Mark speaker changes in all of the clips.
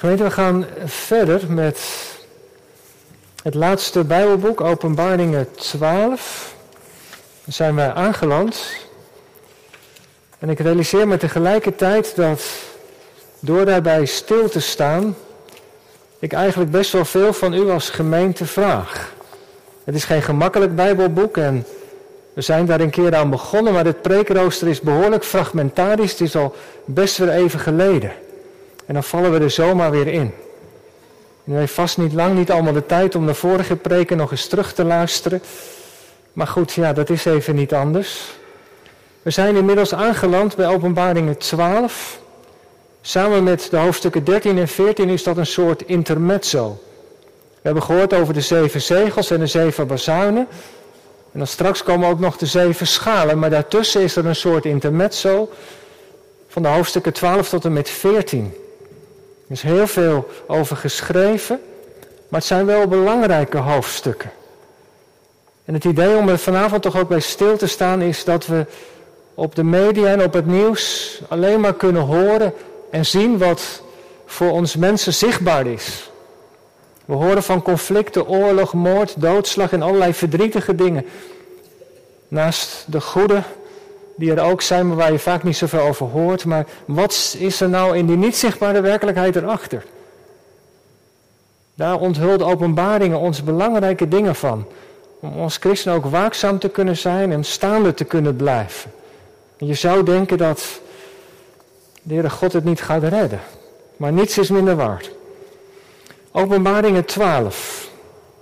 Speaker 1: Gemeente, we gaan verder met het laatste Bijbelboek, Openbaringen 12. Daar zijn we aangeland. En ik realiseer me tegelijkertijd dat door daarbij stil te staan, ik eigenlijk best wel veel van u als gemeente vraag. Het is geen gemakkelijk Bijbelboek en we zijn daar een keer aan begonnen, maar het preekrooster is behoorlijk fragmentarisch. Het is al best weer even geleden. En dan vallen we er zomaar weer in. En u heeft vast niet lang, niet allemaal de tijd om de vorige preken nog eens terug te luisteren. Maar goed, ja, dat is even niet anders. We zijn inmiddels aangeland bij Openbaringen 12. Samen met de hoofdstukken 13 en 14 is dat een soort intermezzo. We hebben gehoord over de zeven zegels en de zeven bazuinen. En dan straks komen ook nog de zeven schalen, maar daartussen is er een soort intermezzo van de hoofdstukken 12 tot en met 14. Er is heel veel over geschreven, maar het zijn wel belangrijke hoofdstukken. En het idee om er vanavond toch ook bij stil te staan is dat we op de media en op het nieuws alleen maar kunnen horen en zien wat voor ons mensen zichtbaar is. We horen van conflicten, oorlog, moord, doodslag en allerlei verdrietige dingen. Naast de goede die er ook zijn, maar waar je vaak niet zoveel over hoort. Maar wat is er nou in die niet zichtbare werkelijkheid erachter? Daar onthult openbaringen ons belangrijke dingen van. Om als christen ook waakzaam te kunnen zijn en staande te kunnen blijven. En je zou denken dat de Heere God het niet gaat redden. Maar niets is minder waard. Openbaringen 12.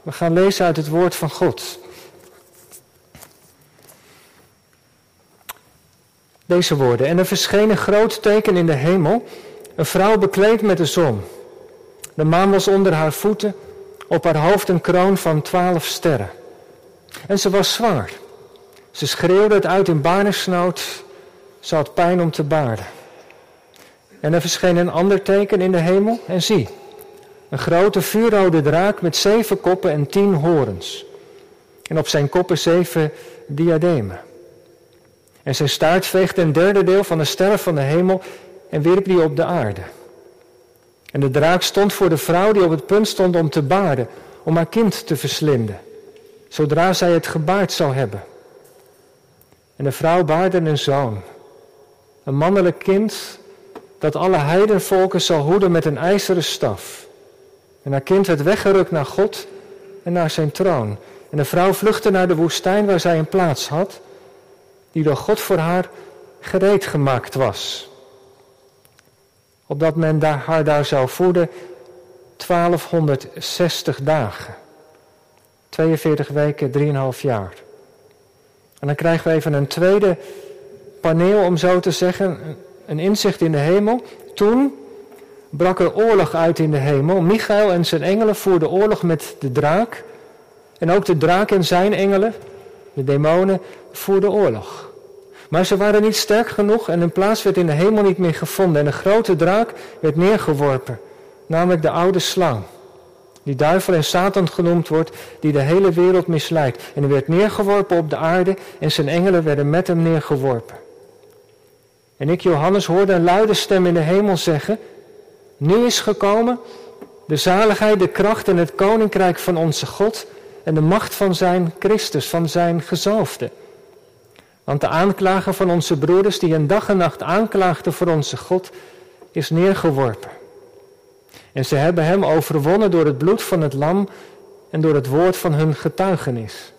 Speaker 1: We gaan lezen uit het woord van God. Deze woorden. En er verscheen een groot teken in de hemel. Een vrouw bekleed met de zon. De maan was onder haar voeten. Op haar hoofd een kroon van twaalf sterren. En ze was zwanger. Ze schreeuwde het uit in barensnood. Ze had pijn om te baarden. En er verscheen een ander teken in de hemel. En zie, een grote vuurrode draak met zeven koppen en tien horens. En op zijn koppen zeven diademen. En zijn staart veegde een derde deel van de sterren van de hemel en wierp die op de aarde. En de draak stond voor de vrouw die op het punt stond om te baarden, om haar kind te verslinden, zodra zij het gebaard zou hebben. En de vrouw baarde een zoon, een mannelijk kind dat alle heidenvolken zal hoeden met een ijzeren staf. En haar kind werd weggerukt naar God en naar zijn troon. En de vrouw vluchtte naar de woestijn waar zij een plaats had die door God voor haar gereed gemaakt was. Opdat men haar daar zou voeden 1260 dagen. 42 weken, 3,5 jaar. En dan krijgen we even een tweede paneel, om zo te zeggen, een inzicht in de hemel. Toen brak er oorlog uit in de hemel. Michael en zijn engelen voerden oorlog met de draak. En ook de draak en zijn engelen, de demonen, voerden oorlog. Maar ze waren niet sterk genoeg en hun plaats werd in de hemel niet meer gevonden. En een grote draak werd neergeworpen, namelijk de oude slang. Die duivel en Satan genoemd wordt, die de hele wereld misleidt. En hij werd neergeworpen op de aarde en zijn engelen werden met hem neergeworpen. En ik, Johannes, hoorde een luide stem in de hemel zeggen, nu is gekomen de zaligheid, de kracht en het koninkrijk van onze God en de macht van zijn Christus, van zijn gezalfde. Want de aanklager van onze broeders, die een dag en nacht aanklaagde voor onze God, is neergeworpen. En ze hebben hem overwonnen door het bloed van het lam en door het woord van hun getuigenis.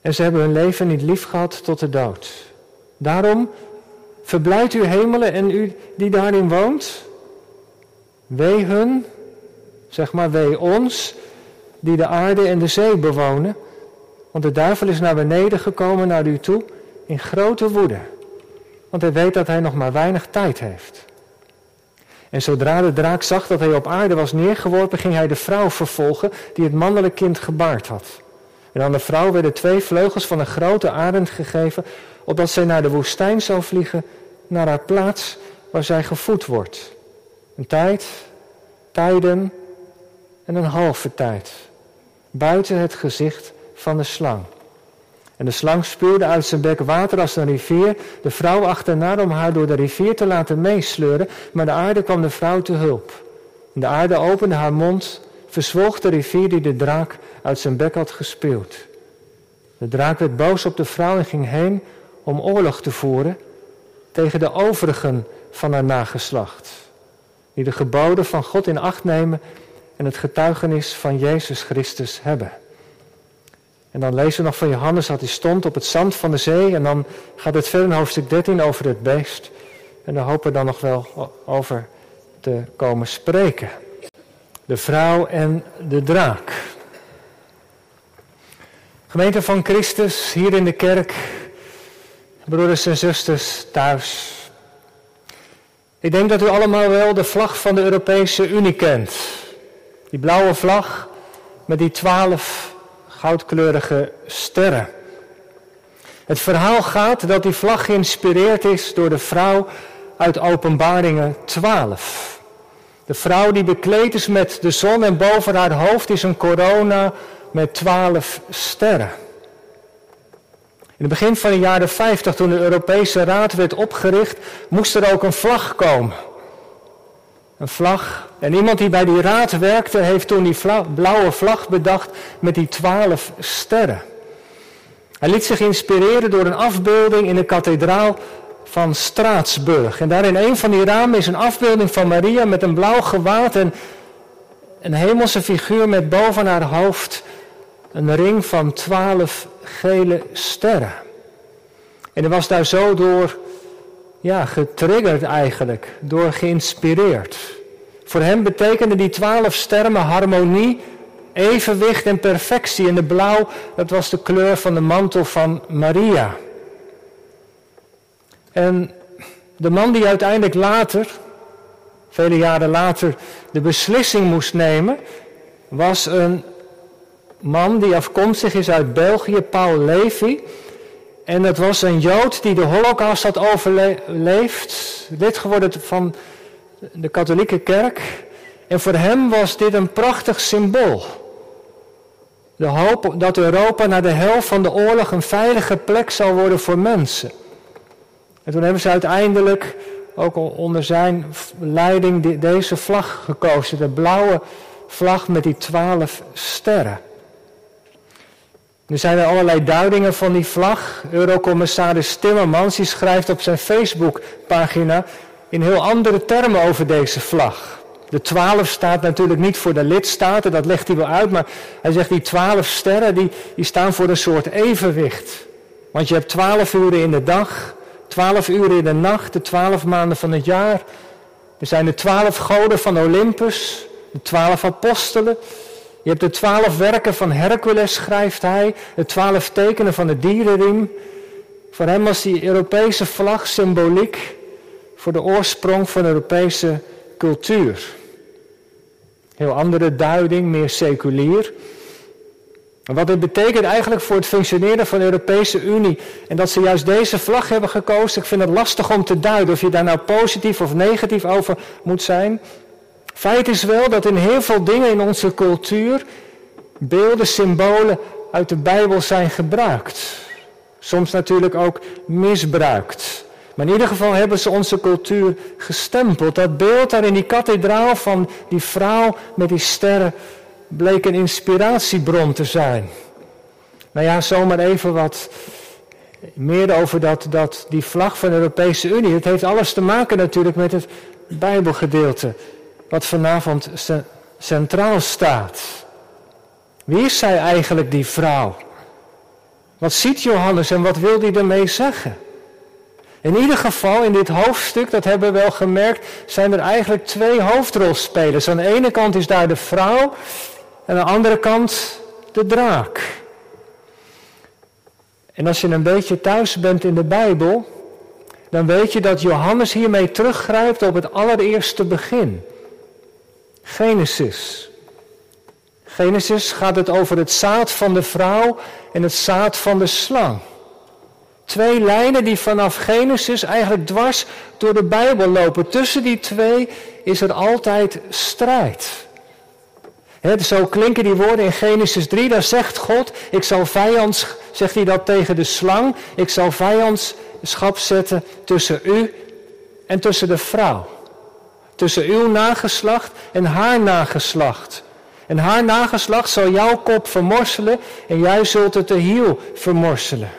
Speaker 1: En ze hebben hun leven niet lief gehad tot de dood. Daarom verblijdt u hemelen en u die daarin woont. Wee hun, zeg maar wee ons, die de aarde en de zee bewonen want de duivel is naar beneden gekomen naar u toe in grote woede. Want hij weet dat hij nog maar weinig tijd heeft. En zodra de draak zag dat hij op aarde was neergeworpen, ging hij de vrouw vervolgen die het mannelijk kind gebaard had. En aan de vrouw werden twee vleugels van een grote arend gegeven, opdat zij naar de woestijn zou vliegen, naar haar plaats waar zij gevoed wordt. Een tijd, tijden en een halve tijd. Buiten het gezicht van de slang. En de slang spuurde uit zijn bek water als een rivier, de vrouw achterna om haar door de rivier te laten meesleuren, maar de aarde kwam de vrouw te hulp. En de aarde opende haar mond, verzwolg de rivier die de draak uit zijn bek had gespeeld. De draak werd boos op de vrouw en ging heen om oorlog te voeren tegen de overigen van haar nageslacht, die de geboden van God in acht nemen en het getuigenis van Jezus Christus hebben. En dan lezen we nog van Johannes dat hij stond op het zand van de zee. En dan gaat het verder in hoofdstuk 13 over het beest. En daar hopen we dan nog wel over te komen spreken. De vrouw en de draak. Gemeente van Christus, hier in de kerk, broeders en zusters thuis. Ik denk dat u allemaal wel de vlag van de Europese Unie kent. Die blauwe vlag met die twaalf goudkleurige sterren. Het verhaal gaat dat die vlag geïnspireerd is door de vrouw uit Openbaringen 12. De vrouw die bekleed is met de zon en boven haar hoofd is een corona met twaalf sterren. In het begin van de jaren 50, toen de Europese Raad werd opgericht, moest er ook een vlag komen. Een vlag. En iemand die bij die raad werkte, heeft toen die blauwe vlag bedacht met die twaalf sterren. Hij liet zich inspireren door een afbeelding in de kathedraal van Straatsburg. En daar in een van die ramen is een afbeelding van Maria met een blauw gewaad en een hemelse figuur met boven haar hoofd een ring van twaalf gele sterren. En hij was daar zo door ja, getriggerd eigenlijk, door geïnspireerd. Voor hem betekenden die twaalf sterren harmonie, evenwicht en perfectie. En de blauw, dat was de kleur van de mantel van Maria. En de man die uiteindelijk later, vele jaren later, de beslissing moest nemen, was een man die afkomstig is uit België, Paul Levy. En dat was een Jood die de Holocaust had overleefd, lid geworden van de katholieke kerk. En voor hem was dit een prachtig symbool. De hoop dat Europa na de helft van de oorlog een veilige plek zal worden voor mensen. En toen hebben ze uiteindelijk, ook onder zijn leiding, deze vlag gekozen. De blauwe vlag met die twaalf sterren. Er zijn er allerlei duidingen van die vlag. Eurocommissaris Timmermans die schrijft op zijn Facebookpagina in heel andere termen over deze vlag. De twaalf staat natuurlijk niet voor de lidstaten, dat legt hij wel uit, maar hij zegt die twaalf sterren die, die staan voor een soort evenwicht. Want je hebt twaalf uren in de dag, twaalf uren in de nacht, de twaalf maanden van het jaar. Er zijn de twaalf goden van Olympus, de twaalf apostelen, je hebt de twaalf werken van Hercules, schrijft hij, de twaalf tekenen van de dierenriem. Voor hem was die Europese vlag symboliek voor de oorsprong van de Europese cultuur. Heel andere duiding, meer seculier. Wat dit betekent eigenlijk voor het functioneren van de Europese Unie. En dat ze juist deze vlag hebben gekozen, ik vind het lastig om te duiden of je daar nou positief of negatief over moet zijn. Feit is wel dat in heel veel dingen in onze cultuur beelden, symbolen uit de Bijbel zijn gebruikt. Soms natuurlijk ook misbruikt. Maar in ieder geval hebben ze onze cultuur gestempeld. Dat beeld daar in die kathedraal van die vrouw met die sterren bleek een inspiratiebron te zijn. Nou ja, zomaar even wat meer over dat, dat, die vlag van de Europese Unie. Het heeft alles te maken natuurlijk met het Bijbelgedeelte wat vanavond centraal staat. Wie is zij eigenlijk, die vrouw? Wat ziet Johannes en wat wil hij ermee zeggen? In ieder geval, in dit hoofdstuk, dat hebben we wel gemerkt, zijn er eigenlijk twee hoofdrolspelers. Aan de ene kant is daar de vrouw en aan de andere kant de draak. En als je een beetje thuis bent in de Bijbel, dan weet je dat Johannes hiermee teruggrijpt op het allereerste begin. Genesis. Genesis gaat het over het zaad van de vrouw en het zaad van de slang. Twee lijnen die vanaf Genesis eigenlijk dwars door de Bijbel lopen. Tussen die twee is er altijd strijd. zo klinken die woorden in Genesis 3. Daar zegt God, ik zal vijands, zegt hij dat tegen de slang, ik zal vijandschap zetten tussen u en tussen de vrouw tussen uw nageslacht en haar nageslacht. En haar nageslacht zal jouw kop vermorselen en jij zult het de hiel vermorselen.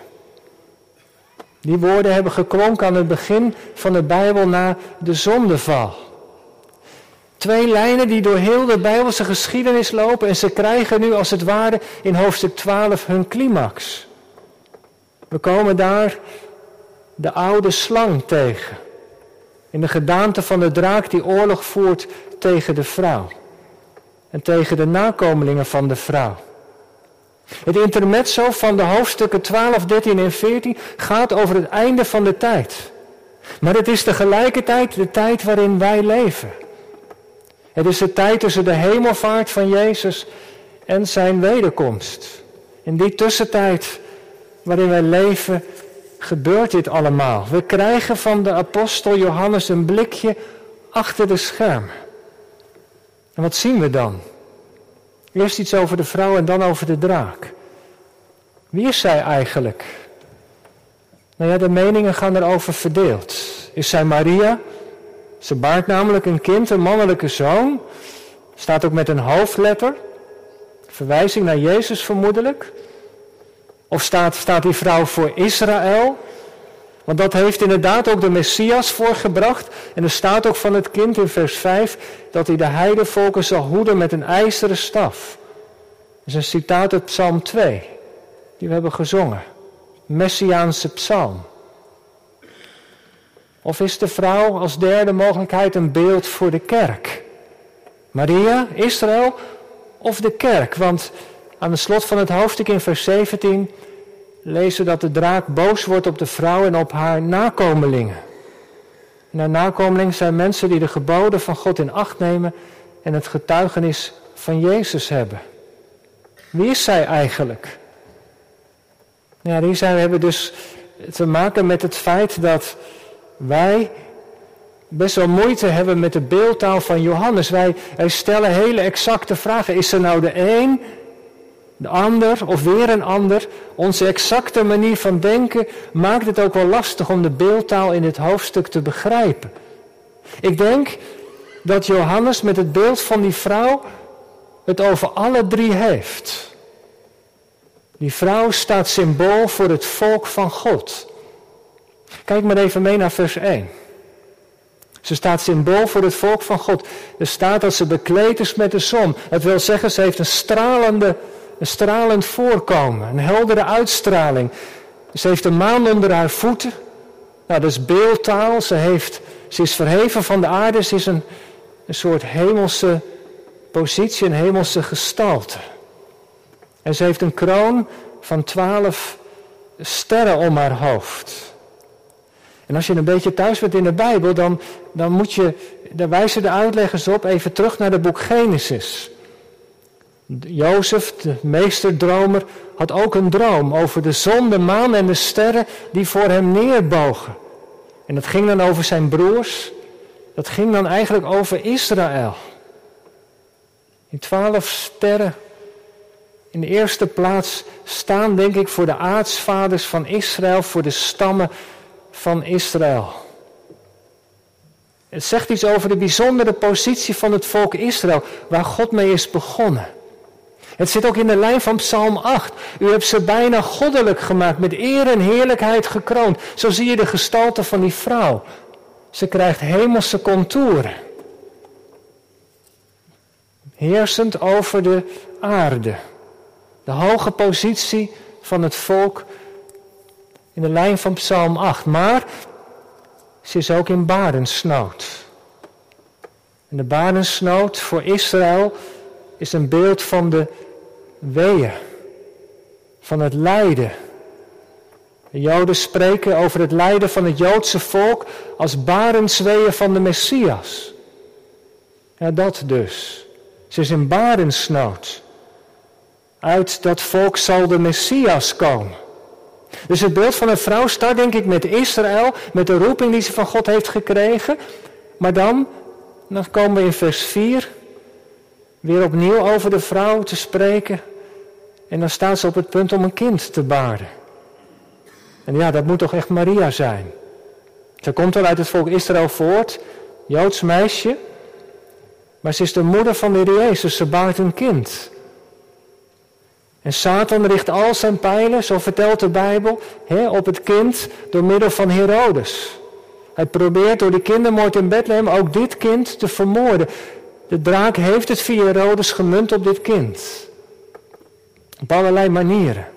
Speaker 1: Die woorden hebben geklonken aan het begin van de Bijbel na de zondeval. Twee lijnen die door heel de Bijbelse geschiedenis lopen en ze krijgen nu als het ware in hoofdstuk 12 hun climax. We komen daar de oude slang tegen. In de gedaante van de draak die oorlog voert tegen de vrouw. En tegen de nakomelingen van de vrouw. Het intermezzo van de hoofdstukken 12, 13 en 14 gaat over het einde van de tijd. Maar het is tegelijkertijd de tijd waarin wij leven. Het is de tijd tussen de hemelvaart van Jezus en zijn wederkomst. In die tussentijd waarin wij leven, gebeurt dit allemaal. We krijgen van de apostel Johannes een blikje achter de schermen. En wat zien we dan? Eerst iets over de vrouw en dan over de draak. Wie is zij eigenlijk? Nou ja, de meningen gaan erover verdeeld. Is zij Maria? Ze baart namelijk een kind, een mannelijke zoon. Staat ook met een hoofdletter. Verwijzing naar Jezus vermoedelijk. Of staat, staat die vrouw voor Israël? Want dat heeft inderdaad ook de Messias voorgebracht. En er staat ook van het kind in vers 5 dat hij de heidevolken zal hoeden met een ijzeren staf. Dat is een citaat uit Psalm 2, die we hebben gezongen. Messiaanse psalm. Of is de vrouw als derde mogelijkheid een beeld voor de kerk? Maria, Israël of de kerk? Want aan het slot van het hoofdstuk in vers 17 lezen dat de draak boos wordt op de vrouw en op haar nakomelingen. En haar nakomelingen zijn mensen die de geboden van God in acht nemen en het getuigenis van Jezus hebben. Wie is zij eigenlijk? Ja, die zijn, we hebben dus te maken met het feit dat wij best wel moeite hebben met de beeldtaal van Johannes. Wij stellen hele exacte vragen. Is er nou de een de ander of weer een ander, onze exacte manier van denken maakt het ook wel lastig om de beeldtaal in dit hoofdstuk te begrijpen. Ik denk dat Johannes met het beeld van die vrouw het over alle drie heeft. Die vrouw staat symbool voor het volk van God. Kijk maar even mee naar vers 1. Ze staat symbool voor het volk van God. Er staat dat ze bekleed is met de zon. Het wil zeggen, ze heeft een stralende een stralend voorkomen, een heldere uitstraling. Ze heeft een maan onder haar voeten. Nou, dat is beeldtaal. Ze, heeft, ze is verheven van de aarde. Ze is een, een soort hemelse positie, een hemelse gestalte. En ze heeft een kroon van twaalf sterren om haar hoofd. En als je een beetje thuis bent in de Bijbel, dan, dan moet je, daar wijzen de uitleggers op, even terug naar het boek Genesis. Jozef, de meesterdromer, had ook een droom over de zon, de maan en de sterren die voor hem neerbogen. En dat ging dan over zijn broers. Dat ging dan eigenlijk over Israël. Die twaalf sterren in de eerste plaats staan, denk ik, voor de aartsvaders van Israël, voor de stammen van Israël. Het zegt iets over de bijzondere positie van het volk Israël, waar God mee is begonnen. Het zit ook in de lijn van Psalm 8. U hebt ze bijna goddelijk gemaakt, met eer en heerlijkheid gekroond. Zo zie je de gestalte van die vrouw. Ze krijgt hemelse contouren. Heersend over de aarde. De hoge positie van het volk in de lijn van Psalm 8. Maar ze is ook in barensnood. En de barensnood voor Israël is een beeld van de weeën, van het lijden. De Joden spreken over het lijden van het Joodse volk als barensweeën van de Messias. Ja, dat dus. Ze is in barensnood. Uit dat volk zal de Messias komen. Dus het beeld van een vrouw start denk ik met Israël, met de roeping die ze van God heeft gekregen. Maar dan, dan komen we in vers 4 weer opnieuw over de vrouw te spreken. En dan staat ze op het punt om een kind te baren. En ja, dat moet toch echt Maria zijn. Ze komt wel uit het volk Israël voort, Joods meisje, Maar ze is de moeder van de Heer Jezus, ze baart een kind. En Satan richt al zijn pijlen, zo vertelt de Bijbel, hè, op het kind door middel van Herodes. Hij probeert door de kindermoord in Bethlehem ook dit kind te vermoorden. De draak heeft het via Herodes gemunt op dit kind. Op allerlei manieren.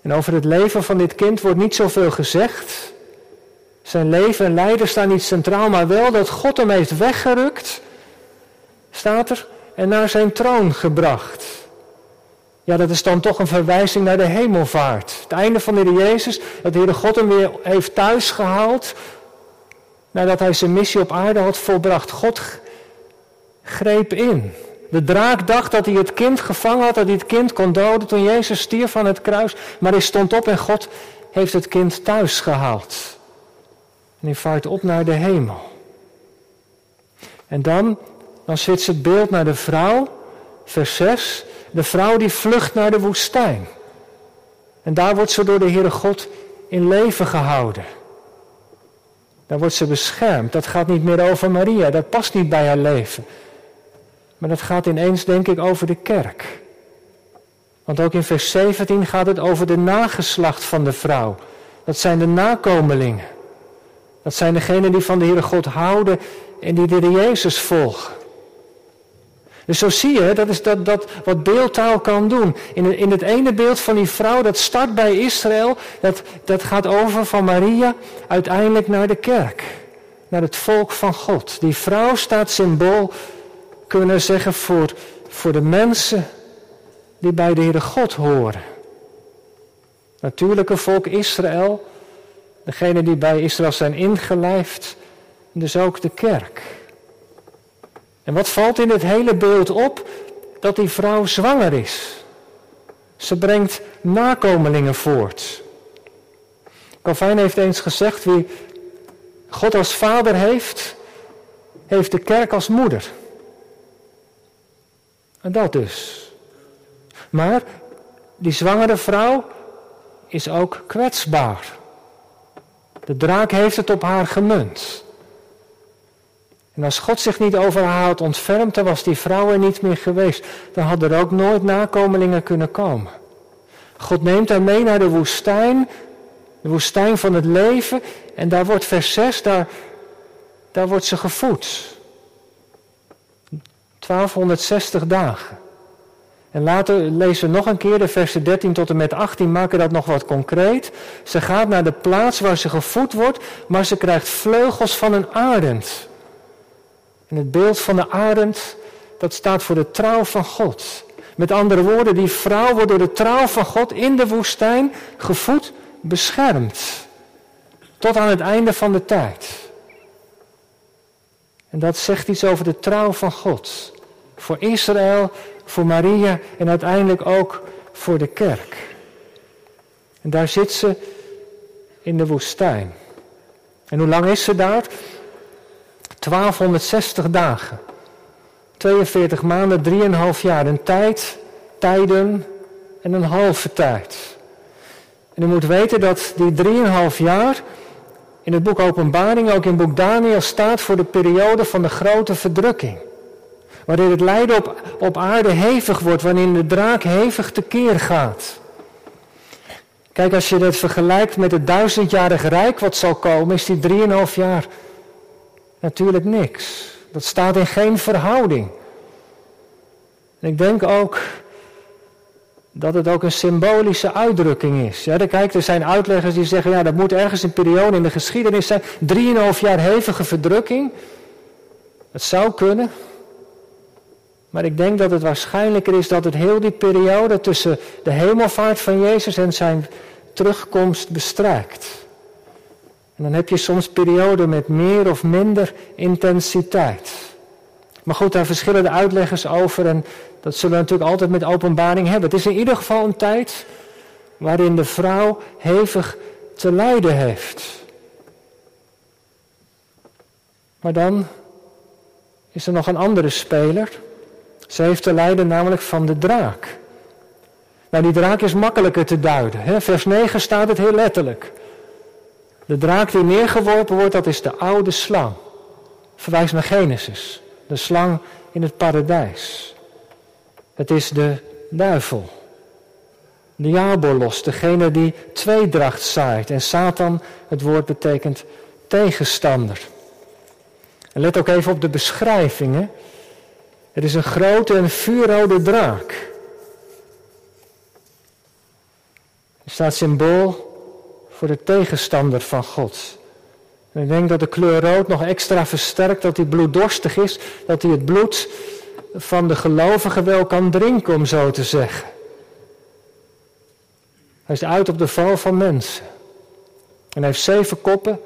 Speaker 1: En over het leven van dit kind wordt niet zoveel gezegd. Zijn leven en lijden staan niet centraal, maar wel dat God hem heeft weggerukt, staat er, en naar zijn troon gebracht. Ja, dat is dan toch een verwijzing naar de hemelvaart. Het einde van de Heer Jezus, dat de Heere God hem weer heeft thuisgehaald, nadat hij zijn missie op aarde had volbracht. God greep in. De draak dacht dat hij het kind gevangen had, dat hij het kind kon doden toen Jezus stierf van het kruis. Maar hij stond op en God heeft het kind thuis gehaald. En hij vaart op naar de hemel. En dan, dan zit het beeld naar de vrouw, vers 6. De vrouw die vlucht naar de woestijn. En daar wordt ze door de Heere God in leven gehouden. Daar wordt ze beschermd. Dat gaat niet meer over Maria, dat past niet bij haar leven. Maar dat gaat ineens, denk ik, over de kerk. Want ook in vers 17 gaat het over de nageslacht van de vrouw. Dat zijn de nakomelingen. Dat zijn degenen die van de Heere God houden en die de Jezus volgen. Dus zo zie je, dat is dat, dat wat beeldtaal kan doen. In, in het ene beeld van die vrouw, dat start bij Israël, dat, dat gaat over van Maria uiteindelijk naar de kerk. Naar het volk van God. Die vrouw staat symbool kunnen zeggen voor, voor de mensen die bij de Heere God horen. Natuurlijke volk Israël, degene die bij Israël zijn ingelijfd, dus ook de kerk. En wat valt in het hele beeld op? Dat die vrouw zwanger is. Ze brengt nakomelingen voort. Calvijn heeft eens gezegd, wie God als vader heeft, heeft de kerk als moeder. En dat dus. Maar die zwangere vrouw is ook kwetsbaar. De draak heeft het op haar gemunt. En als God zich niet over haar ontfermd, dan was die vrouw er niet meer geweest. Dan hadden er ook nooit nakomelingen kunnen komen. God neemt haar mee naar de woestijn, de woestijn van het leven. En daar wordt vers 6, daar, daar wordt ze gevoed. 1260 dagen. En later lezen we nog een keer de versen 13 tot en met 18, maken dat nog wat concreet. Ze gaat naar de plaats waar ze gevoed wordt, maar ze krijgt vleugels van een arend. En het beeld van de arend, dat staat voor de trouw van God. Met andere woorden, die vrouw wordt door de trouw van God in de woestijn gevoed, beschermd. Tot aan het einde van de tijd. En dat zegt iets over de trouw van God. Voor Israël, voor Maria en uiteindelijk ook voor de kerk. En daar zit ze in de woestijn. En hoe lang is ze daar? 1260 dagen. 42 maanden, 3,5 jaar. Een tijd, tijden en een halve tijd. En u moet weten dat die 3,5 jaar in het boek Openbaring, ook in het boek Daniel, staat voor de periode van de grote verdrukking. Waarin het lijden op, op aarde hevig wordt, wanneer de draak hevig tekeer gaat. Kijk, als je dat vergelijkt met het duizendjarige rijk wat zal komen, is die 3,5 jaar natuurlijk niks. Dat staat in geen verhouding. En ik denk ook dat het ook een symbolische uitdrukking is. Ja, kijk, er zijn uitleggers die zeggen, ja, dat moet ergens een periode in de geschiedenis zijn. Drieënhalf jaar hevige verdrukking. Het zou kunnen. Maar ik denk dat het waarschijnlijker is dat het heel die periode tussen de hemelvaart van Jezus en zijn terugkomst bestrijkt. En dan heb je soms perioden met meer of minder intensiteit. Maar goed, daar verschillen de uitleggers over en dat zullen we natuurlijk altijd met openbaring hebben. Het is in ieder geval een tijd waarin de vrouw hevig te lijden heeft. Maar dan is er nog een andere speler. Ze heeft te lijden namelijk van de draak. Nou, die draak is makkelijker te duiden. Hè? Vers 9 staat het heel letterlijk. De draak die neergeworpen wordt, dat is de oude slang. Verwijst naar Genesis. de slang in het paradijs. Het is de duivel. Diabolos, degene die tweedracht zaait. En Satan, het woord betekent tegenstander. En let ook even op de beschrijvingen. Het is een grote en vuurrode draak. Er staat symbool voor de tegenstander van God. En ik denk dat de kleur rood nog extra versterkt dat hij bloeddorstig is, dat hij het bloed van de gelovigen wel kan drinken, om zo te zeggen. Hij is uit op de val van mensen. En hij heeft zeven koppen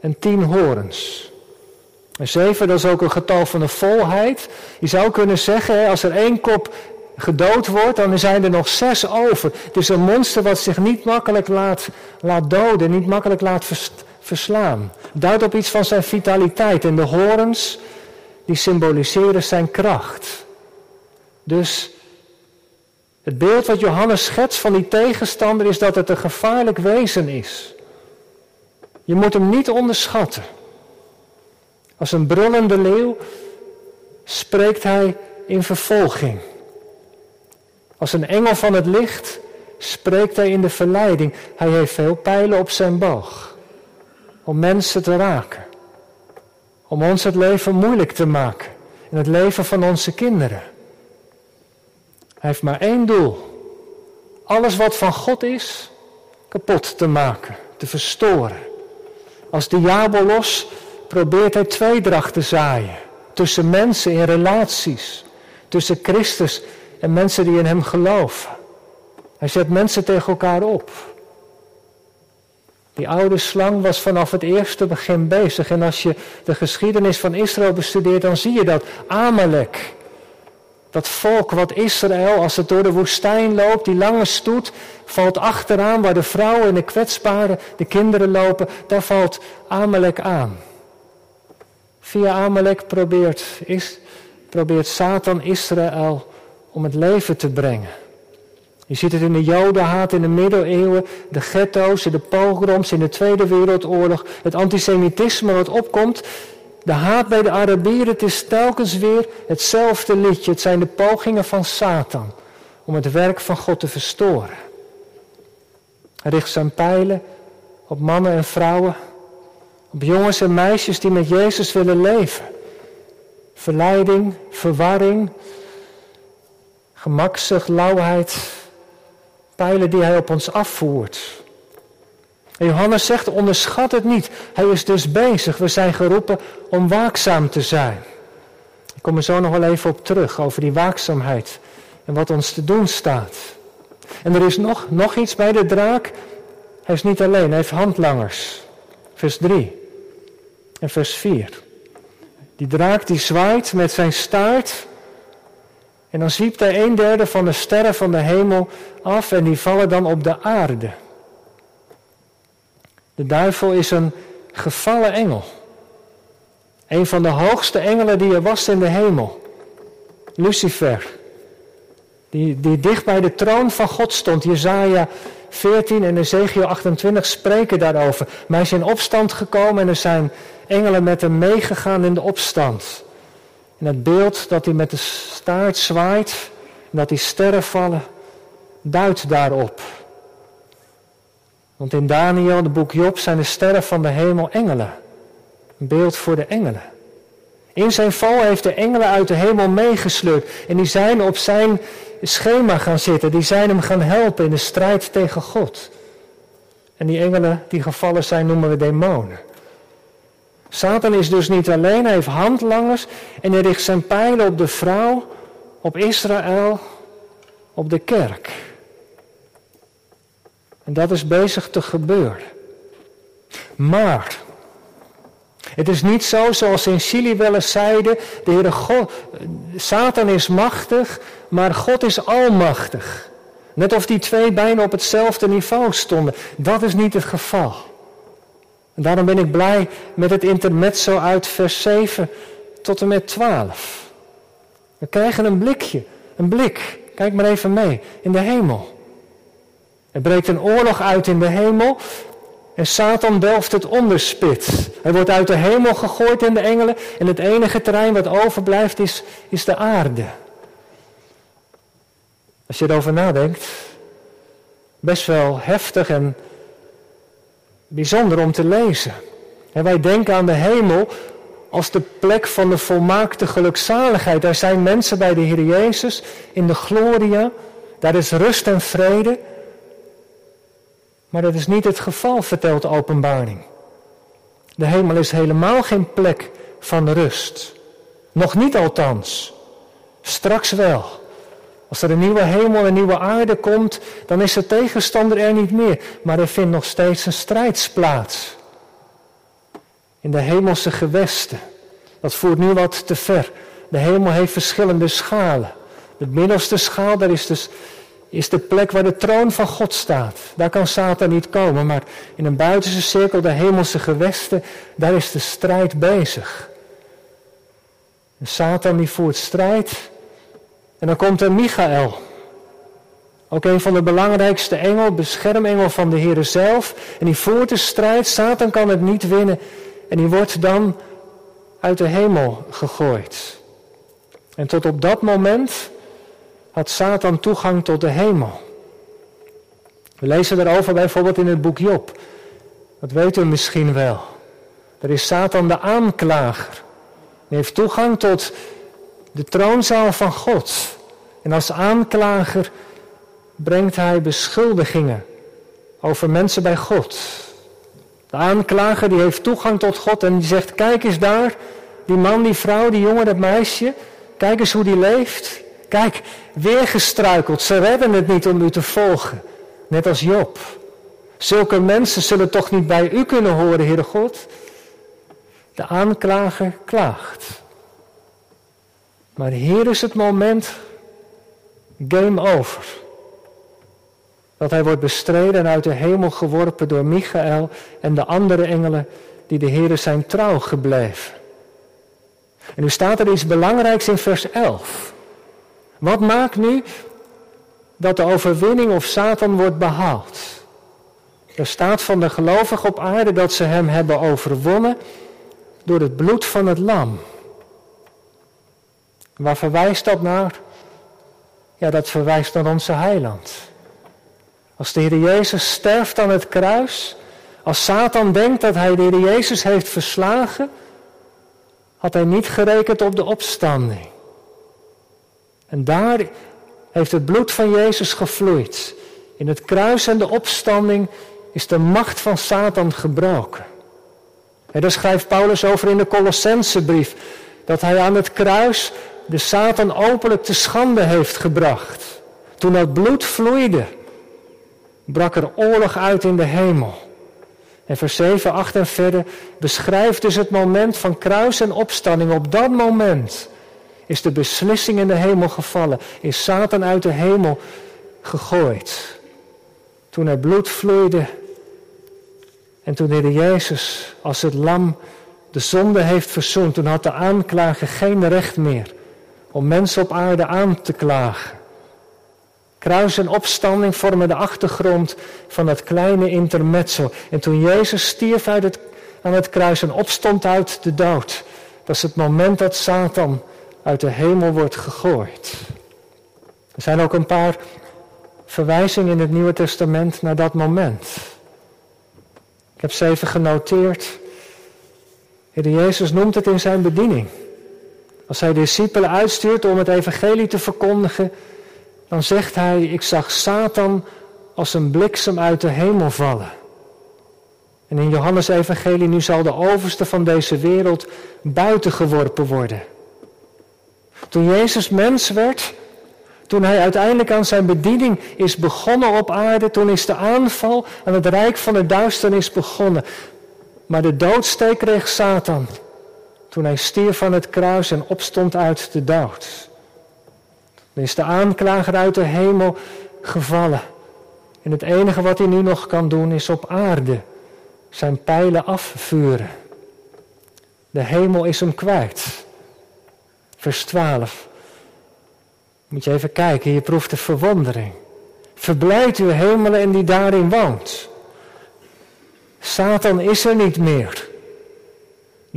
Speaker 1: en tien horens. En zeven, dat is ook een getal van de volheid. Je zou kunnen zeggen, als er één kop gedood wordt, dan zijn er nog zes over. Het is een monster wat zich niet makkelijk laat, laat doden, niet makkelijk laat verslaan. Duidt op iets van zijn vitaliteit. En de horens, die symboliseren zijn kracht. Dus het beeld wat Johannes schetst van die tegenstander is dat het een gevaarlijk wezen is. Je moet hem niet onderschatten. Als een brullende leeuw spreekt hij in vervolging. Als een engel van het licht spreekt hij in de verleiding. Hij heeft veel pijlen op zijn boog. Om mensen te raken. Om ons het leven moeilijk te maken. En het leven van onze kinderen. Hij heeft maar één doel. Alles wat van God is, kapot te maken, te verstoren. Als diabolos probeert hij tweedracht te zaaien. Tussen mensen in relaties. Tussen Christus en mensen die in hem geloven. Hij zet mensen tegen elkaar op. Die oude slang was vanaf het eerste begin bezig. En als je de geschiedenis van Israël bestudeert, dan zie je dat Amalek, dat volk wat Israël, als het door de woestijn loopt, die lange stoet, valt achteraan waar de vrouwen en de kwetsbaren, de kinderen lopen, daar valt Amalek aan. Via Amalek probeert, is, probeert Satan Israël om het leven te brengen. Je ziet het in de jodenhaat in de middeleeuwen, de ghetto's, de pogroms in de Tweede Wereldoorlog, het antisemitisme wat opkomt. De haat bij de Arabieren, het is telkens weer hetzelfde liedje. Het zijn de pogingen van Satan om het werk van God te verstoren. Hij richt zijn pijlen op mannen en vrouwen, op jongens en meisjes die met Jezus willen leven. Verleiding, verwarring, gemakzucht, lauwheid, pijlen die hij op ons afvoert. En Johannes zegt, onderschat het niet. Hij is dus bezig. We zijn geroepen om waakzaam te zijn. Ik kom er zo nog wel even op terug, over die waakzaamheid en wat ons te doen staat. En er is nog, nog iets bij de draak. Hij is niet alleen, hij heeft handlangers. Vers 3 en vers 4. Die draak die zwaait met zijn staart en dan zwiept hij een derde van de sterren van de hemel af en die vallen dan op de aarde. De duivel is een gevallen engel. Een van de hoogste engelen die er was in de hemel. Lucifer. Die, die dicht bij de troon van God stond. Jezaja 14 en Ezekiel 28 spreken daarover. Maar hij is in opstand gekomen en er zijn engelen met hem meegegaan in de opstand. En het beeld dat hij met de staart zwaait en dat die sterren vallen, duidt daarop. Want in Daniel, de boek Job, zijn de sterren van de hemel engelen. Een beeld voor de engelen. In zijn val heeft de engelen uit de hemel meegesleurd. En die zijn op zijn schema gaan zitten. Die zijn hem gaan helpen in de strijd tegen God. En die engelen die gevallen zijn noemen we demonen. Satan is dus niet alleen, hij heeft handlangers en hij richt zijn pijlen op de vrouw, op Israël, op de kerk. En dat is bezig te gebeuren. Maar het is niet zo zoals in Chili wel eens zeiden, de Heere God, Satan is machtig, maar God is almachtig. Net of die twee bijna op hetzelfde niveau stonden. Dat is niet het geval. En daarom ben ik blij met het intermezzo uit vers 7 tot en met 12. We krijgen een blikje, een blik. Kijk maar even mee, in de hemel. Er breekt een oorlog uit in de hemel. En Satan delft het onderspit. Hij wordt uit de hemel gegooid in de engelen. En het enige terrein wat overblijft is, is de aarde. Als je erover nadenkt, best wel heftig en bijzonder om te lezen. En wij denken aan de hemel als de plek van de volmaakte gelukzaligheid. Daar zijn mensen bij de Heer Jezus in de gloria. Daar is rust en vrede. Maar dat is niet het geval, vertelt de openbaring. De hemel is helemaal geen plek van rust. Nog niet althans. Straks wel. Als er een nieuwe hemel en nieuwe aarde komt, dan is de tegenstander er niet meer. Maar er vindt nog steeds een strijd plaats. In de hemelse gewesten. Dat voert nu wat te ver. De hemel heeft verschillende schalen. De middelste schaal, daar is dus is de plek waar de troon van God staat. Daar kan Satan niet komen, maar in een buitenste cirkel, de hemelse gewesten, daar is de strijd bezig. En Satan die voert strijd. En dan komt er Michael. Ook een van de belangrijkste engel, beschermengel van de Heer zelf. En die voert de strijd. Satan kan het niet winnen. En die wordt dan uit de hemel gegooid. En tot op dat moment had Satan toegang tot de hemel. We lezen daarover bijvoorbeeld in het boek Job. Dat weet u misschien wel. Er is Satan de aanklager. Hij heeft toegang tot de troonzaal van God. En als aanklager brengt hij beschuldigingen over mensen bij God. De aanklager die heeft toegang tot God en die zegt, kijk eens daar, die man, die vrouw, die jongen, dat meisje, kijk eens hoe die leeft. Kijk, weer gestruikeld. Ze redden het niet om u te volgen. Net als Job. Zulke mensen zullen toch niet bij u kunnen horen, Heere God? De aanklager klaagt. Maar hier is het moment, game over. Dat hij wordt bestreden en uit de hemel geworpen door Michael en de andere engelen die de Heere zijn trouw gebleven. En nu staat er iets belangrijks in vers 11. Wat maakt nu dat de overwinning of Satan wordt behaald? Er staat van de gelovigen op aarde dat ze hem hebben overwonnen door het bloed van het lam. Waar verwijst dat naar? Ja, dat verwijst naar onze heiland. Als de Heer Jezus sterft aan het kruis, als Satan denkt dat hij de Heer Jezus heeft verslagen, had hij niet gerekend op de opstanding. En daar heeft het bloed van Jezus gevloeid. In het kruis en de opstanding is de macht van Satan gebroken. En daar schrijft Paulus over in de Colossensebrief. Dat hij aan het kruis de Satan openlijk te schande heeft gebracht. Toen dat bloed vloeide, brak er oorlog uit in de hemel. En vers 7, 8 en verder beschrijft dus het moment van kruis en opstanding. Op dat moment is de beslissing in de hemel gevallen. Is Satan uit de hemel gegooid. Toen er bloed vloeide. En toen de Jezus als het lam de zonde heeft verzoend. Toen had de aanklager geen recht meer om mensen op aarde aan te klagen. Kruis en opstanding vormen de achtergrond van dat kleine intermezzo. En toen Jezus stierf uit aan het kruis en opstond uit de dood, dat is het moment dat Satan uit de hemel wordt gegooid. Er zijn ook een paar verwijzingen in het Nieuwe Testament naar dat moment. Ik heb ze even genoteerd. Jezus noemt het in zijn bediening. Als hij discipelen uitstuurt om het evangelie te verkondigen, dan zegt hij, ik zag Satan als een bliksem uit de hemel vallen. En in Johannes evangelie, nu zal de overste van deze wereld buiten geworpen worden. Toen Jezus mens werd, toen hij uiteindelijk aan zijn bediening is begonnen op aarde, toen is de aanval aan het rijk van de duisternis begonnen. Maar de doodsteek kreeg Satan toen hij stierf van het kruis en opstond uit de dood. Dan is de aanklager uit de hemel gevallen. En het enige wat hij nu nog kan doen is op aarde zijn pijlen afvuren. De hemel is hem kwijt vers 12. Moet je even kijken, je proeft de verwondering. Verblijd uw hemelen en die daarin woont. Satan is er niet meer.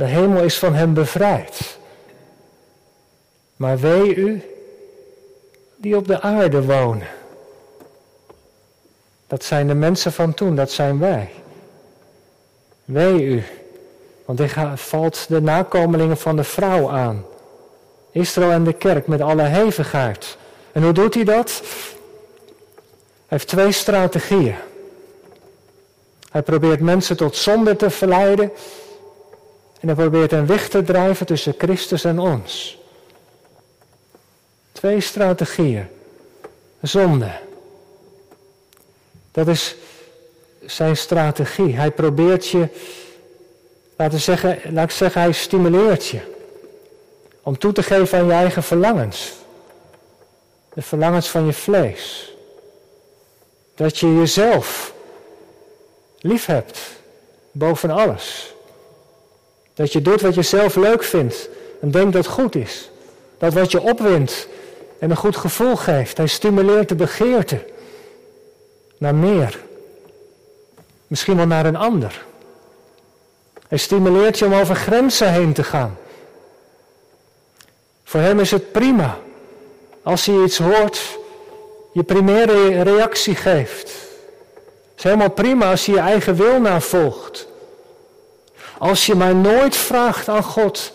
Speaker 1: De hemel is van hem bevrijd. Maar wee u die op de aarde wonen. Dat zijn de mensen van toen, dat zijn wij. Wee u, want dit valt de nakomelingen van de vrouw aan. Israël en de kerk met alle hevigheid. En hoe doet hij dat? Hij heeft twee strategieën. Hij probeert mensen tot zonde te verleiden. En hij probeert een weg te drijven tussen Christus en ons. Twee strategieën. Zonde. Dat is zijn strategie. Hij probeert je, laten zeggen, laat ik zeggen, hij stimuleert je. Om toe te geven aan je eigen verlangens. De verlangens van je vlees. Dat je jezelf lief hebt. Boven alles. Dat je doet wat je zelf leuk vindt. En denkt dat goed is. Dat wat je opwint en een goed gevoel geeft. Hij stimuleert de begeerte naar meer. Misschien wel naar een ander. Hij stimuleert je om over grenzen heen te gaan. Voor hem is het prima als hij iets hoort, je primaire reactie geeft. Het is helemaal prima als je je eigen wil navolgt. Als je maar nooit vraagt aan God,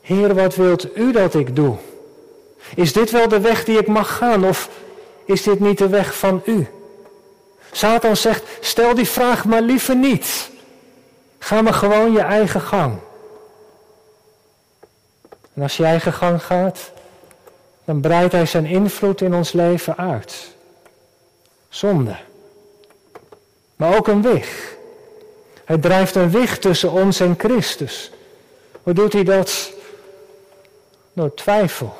Speaker 1: Heer, wat wilt u dat ik doe? Is dit wel de weg die ik mag gaan of is dit niet de weg van u? Satan zegt, stel die vraag maar liever niet. Ga maar gewoon je eigen gang. En als je eigen gang gaat, dan breidt hij zijn invloed in ons leven uit. Zonde. Maar ook een weg. Hij drijft een weg tussen ons en Christus. Hoe doet hij dat? Door twijfel.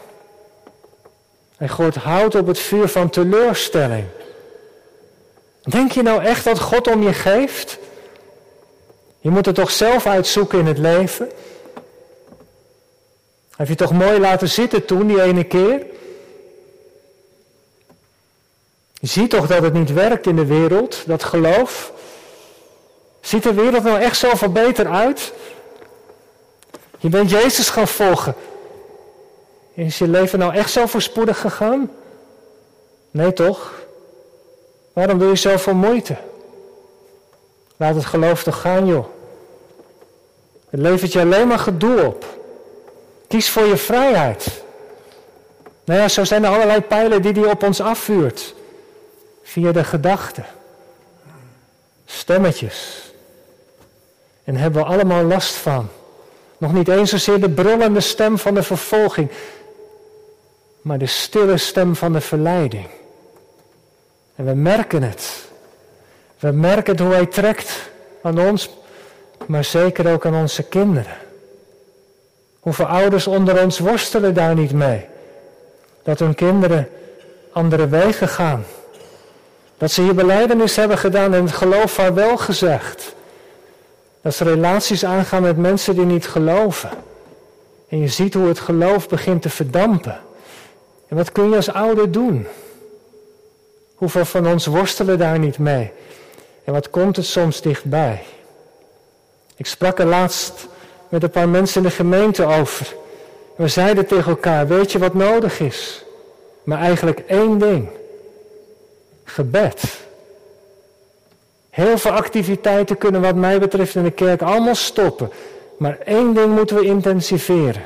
Speaker 1: Hij gooit hout op het vuur van teleurstelling. Denk je nou echt dat God om je geeft? Je moet het toch zelf uitzoeken in het leven? Heb je toch mooi laten zitten toen, die ene keer? Je ziet toch dat het niet werkt in de wereld, dat geloof? Ziet de wereld nou echt zoveel beter uit? Je bent Jezus gaan volgen. Is je leven nou echt zo voorspoedig gegaan? Nee toch? Waarom doe je zoveel moeite? Laat het geloof toch gaan, joh. Het levert je alleen maar gedoe op. Kies voor je vrijheid. Nou ja, zo zijn er allerlei pijlen die hij op ons afvuurt. Via de gedachten. Stemmetjes. En hebben we allemaal last van. Nog niet eens zozeer de brullende stem van de vervolging, maar de stille stem van de verleiding. En we merken het. We merken het hoe hij trekt aan ons, maar zeker ook aan onze kinderen. Hoeveel ouders onder ons worstelen daar niet mee? Dat hun kinderen andere wegen gaan. Dat ze hier beleidenis hebben gedaan en het geloof wel gezegd. Dat ze relaties aangaan met mensen die niet geloven. En je ziet hoe het geloof begint te verdampen. En wat kun je als ouder doen? Hoeveel van ons worstelen daar niet mee? En wat komt het soms dichtbij? Ik sprak er laatst met een paar mensen in de gemeente over. We zeiden tegen elkaar, weet je wat nodig is? Maar eigenlijk één ding. Gebed. Heel veel activiteiten kunnen wat mij betreft in de kerk allemaal stoppen. Maar één ding moeten we intensiveren.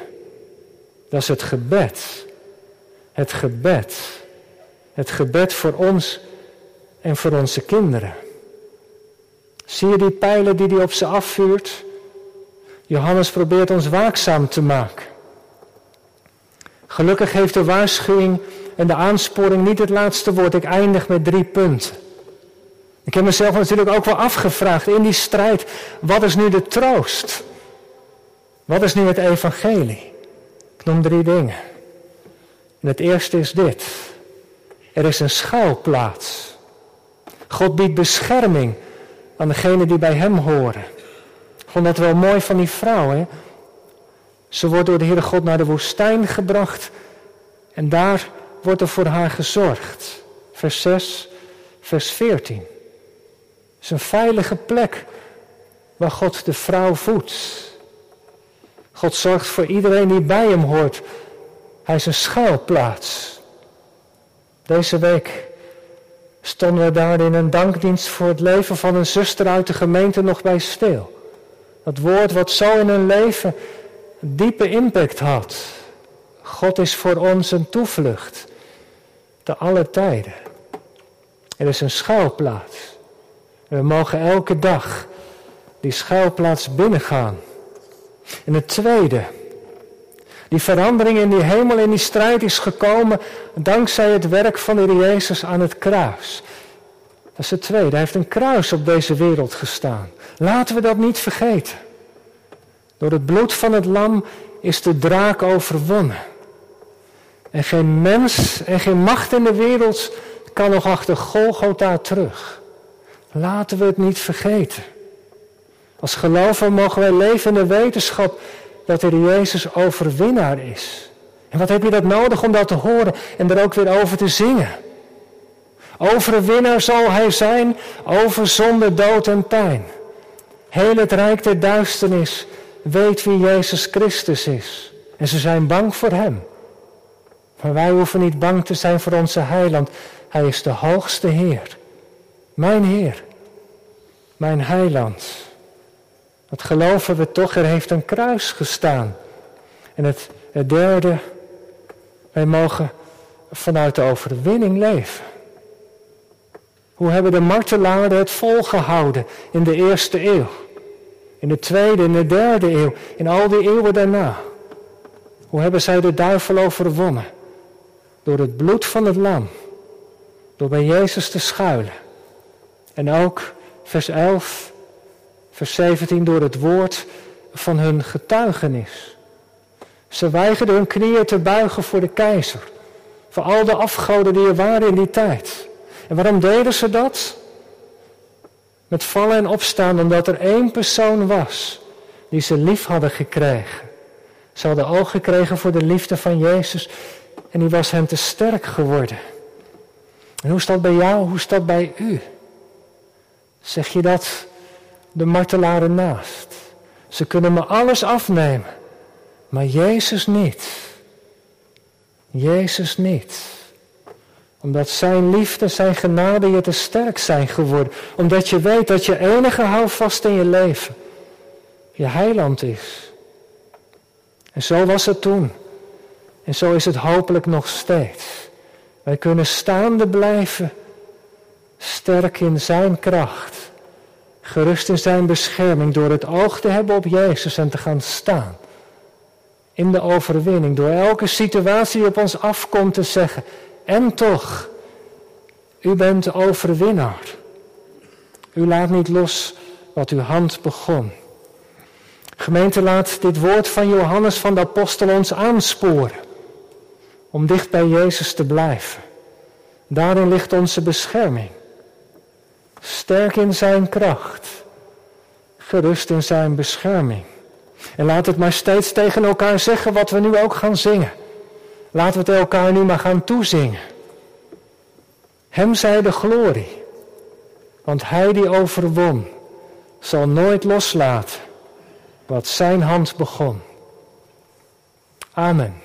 Speaker 1: Dat is het gebed. Het gebed. Het gebed voor ons en voor onze kinderen. Zie je die pijlen die hij op ze afvuurt? Johannes probeert ons waakzaam te maken. Gelukkig heeft de waarschuwing en de aansporing niet het laatste woord. Ik eindig met drie punten. Ik heb mezelf natuurlijk ook wel afgevraagd in die strijd, wat is nu de troost? Wat is nu het evangelie? Ik noem drie dingen. En het eerste is dit. Er is een schuilplaats. God biedt bescherming aan degenen die bij hem horen. Ik vond dat wel mooi van die vrouw. Hè? Ze wordt door de Heere God naar de woestijn gebracht en daar wordt er voor haar gezorgd. Vers 6, vers 14. Is een veilige plek waar God de vrouw voedt. God zorgt voor iedereen die bij hem hoort. Hij is een schuilplaats. Deze week stonden we daar in een dankdienst voor het leven van een zuster uit de gemeente nog bij stil. Dat woord wat zo in hun leven een diepe impact had. God is voor ons een toevlucht. Te alle tijden. Er is een schuilplaats. We mogen elke dag die schuilplaats binnengaan. En het tweede. Die verandering in die hemel, in die strijd is gekomen dankzij het werk van de Jezus aan het kruis. Dat is het tweede. Hij heeft een kruis op deze wereld gestaan. Laten we dat niet vergeten. Door het bloed van het lam is de draak overwonnen. En geen mens en geen macht in de wereld kan nog achter Golgotha terug. Laten we het niet vergeten. Als gelover mogen wij leven in de wetenschap dat er Jezus overwinnaar is. En wat heb je dat nodig om dat te horen en er ook weer over te zingen? Overwinnaar zal hij zijn over zonde, dood en pijn. Heel het rijk der duisternis weet wie Jezus Christus is. En ze zijn bang voor hem. Maar wij hoeven niet bang te zijn voor onze heiland. Hij is de hoogste Heer. Mijn Heer. Mijn heiland. Dat geloven we toch, er heeft een kruis gestaan. En het, het derde, wij mogen vanuit de overwinning leven. Hoe hebben de martelaren het volgehouden in de eerste eeuw? In de tweede, in de derde eeuw, in al die eeuwen daarna. Hoe hebben zij de duivel overwonnen? Door het bloed van het lam. Door bij Jezus te schuilen. En ook, vers 11, vers 17, door het woord van hun getuigenis. Ze weigerden hun knieën te buigen voor de keizer. Voor al de afgoden die er waren in die tijd. En waarom deden ze dat? Met vallen en opstaan omdat er één persoon was die ze lief hadden gekregen. Ze hadden oog gekregen voor de liefde van Jezus en die was hen te sterk geworden. En hoe is dat bij jou? Hoe is dat bij u? Zeg je dat de martelaren naast? Ze kunnen me alles afnemen, maar Jezus niet. Jezus niet omdat zijn liefde, zijn genade je te sterk zijn geworden. Omdat je weet dat je enige houvast in je leven je heiland is. En zo was het toen. En zo is het hopelijk nog steeds. Wij kunnen staande blijven, sterk in zijn kracht. Gerust in zijn bescherming door het oog te hebben op Jezus en te gaan staan. In de overwinning, door elke situatie op ons afkomt te zeggen, en toch, u bent overwinnaar. U laat niet los wat uw hand begon. Gemeente, laat dit woord van Johannes van de Apostel ons aansporen. Om dicht bij Jezus te blijven. Daarin ligt onze bescherming. Sterk in zijn kracht. Gerust in zijn bescherming. En laat het maar steeds tegen elkaar zeggen wat we nu ook gaan zingen. Laten we het elkaar nu maar gaan toezingen. Hem zij de glorie, want hij die overwon, zal nooit loslaten wat zijn hand begon. Amen.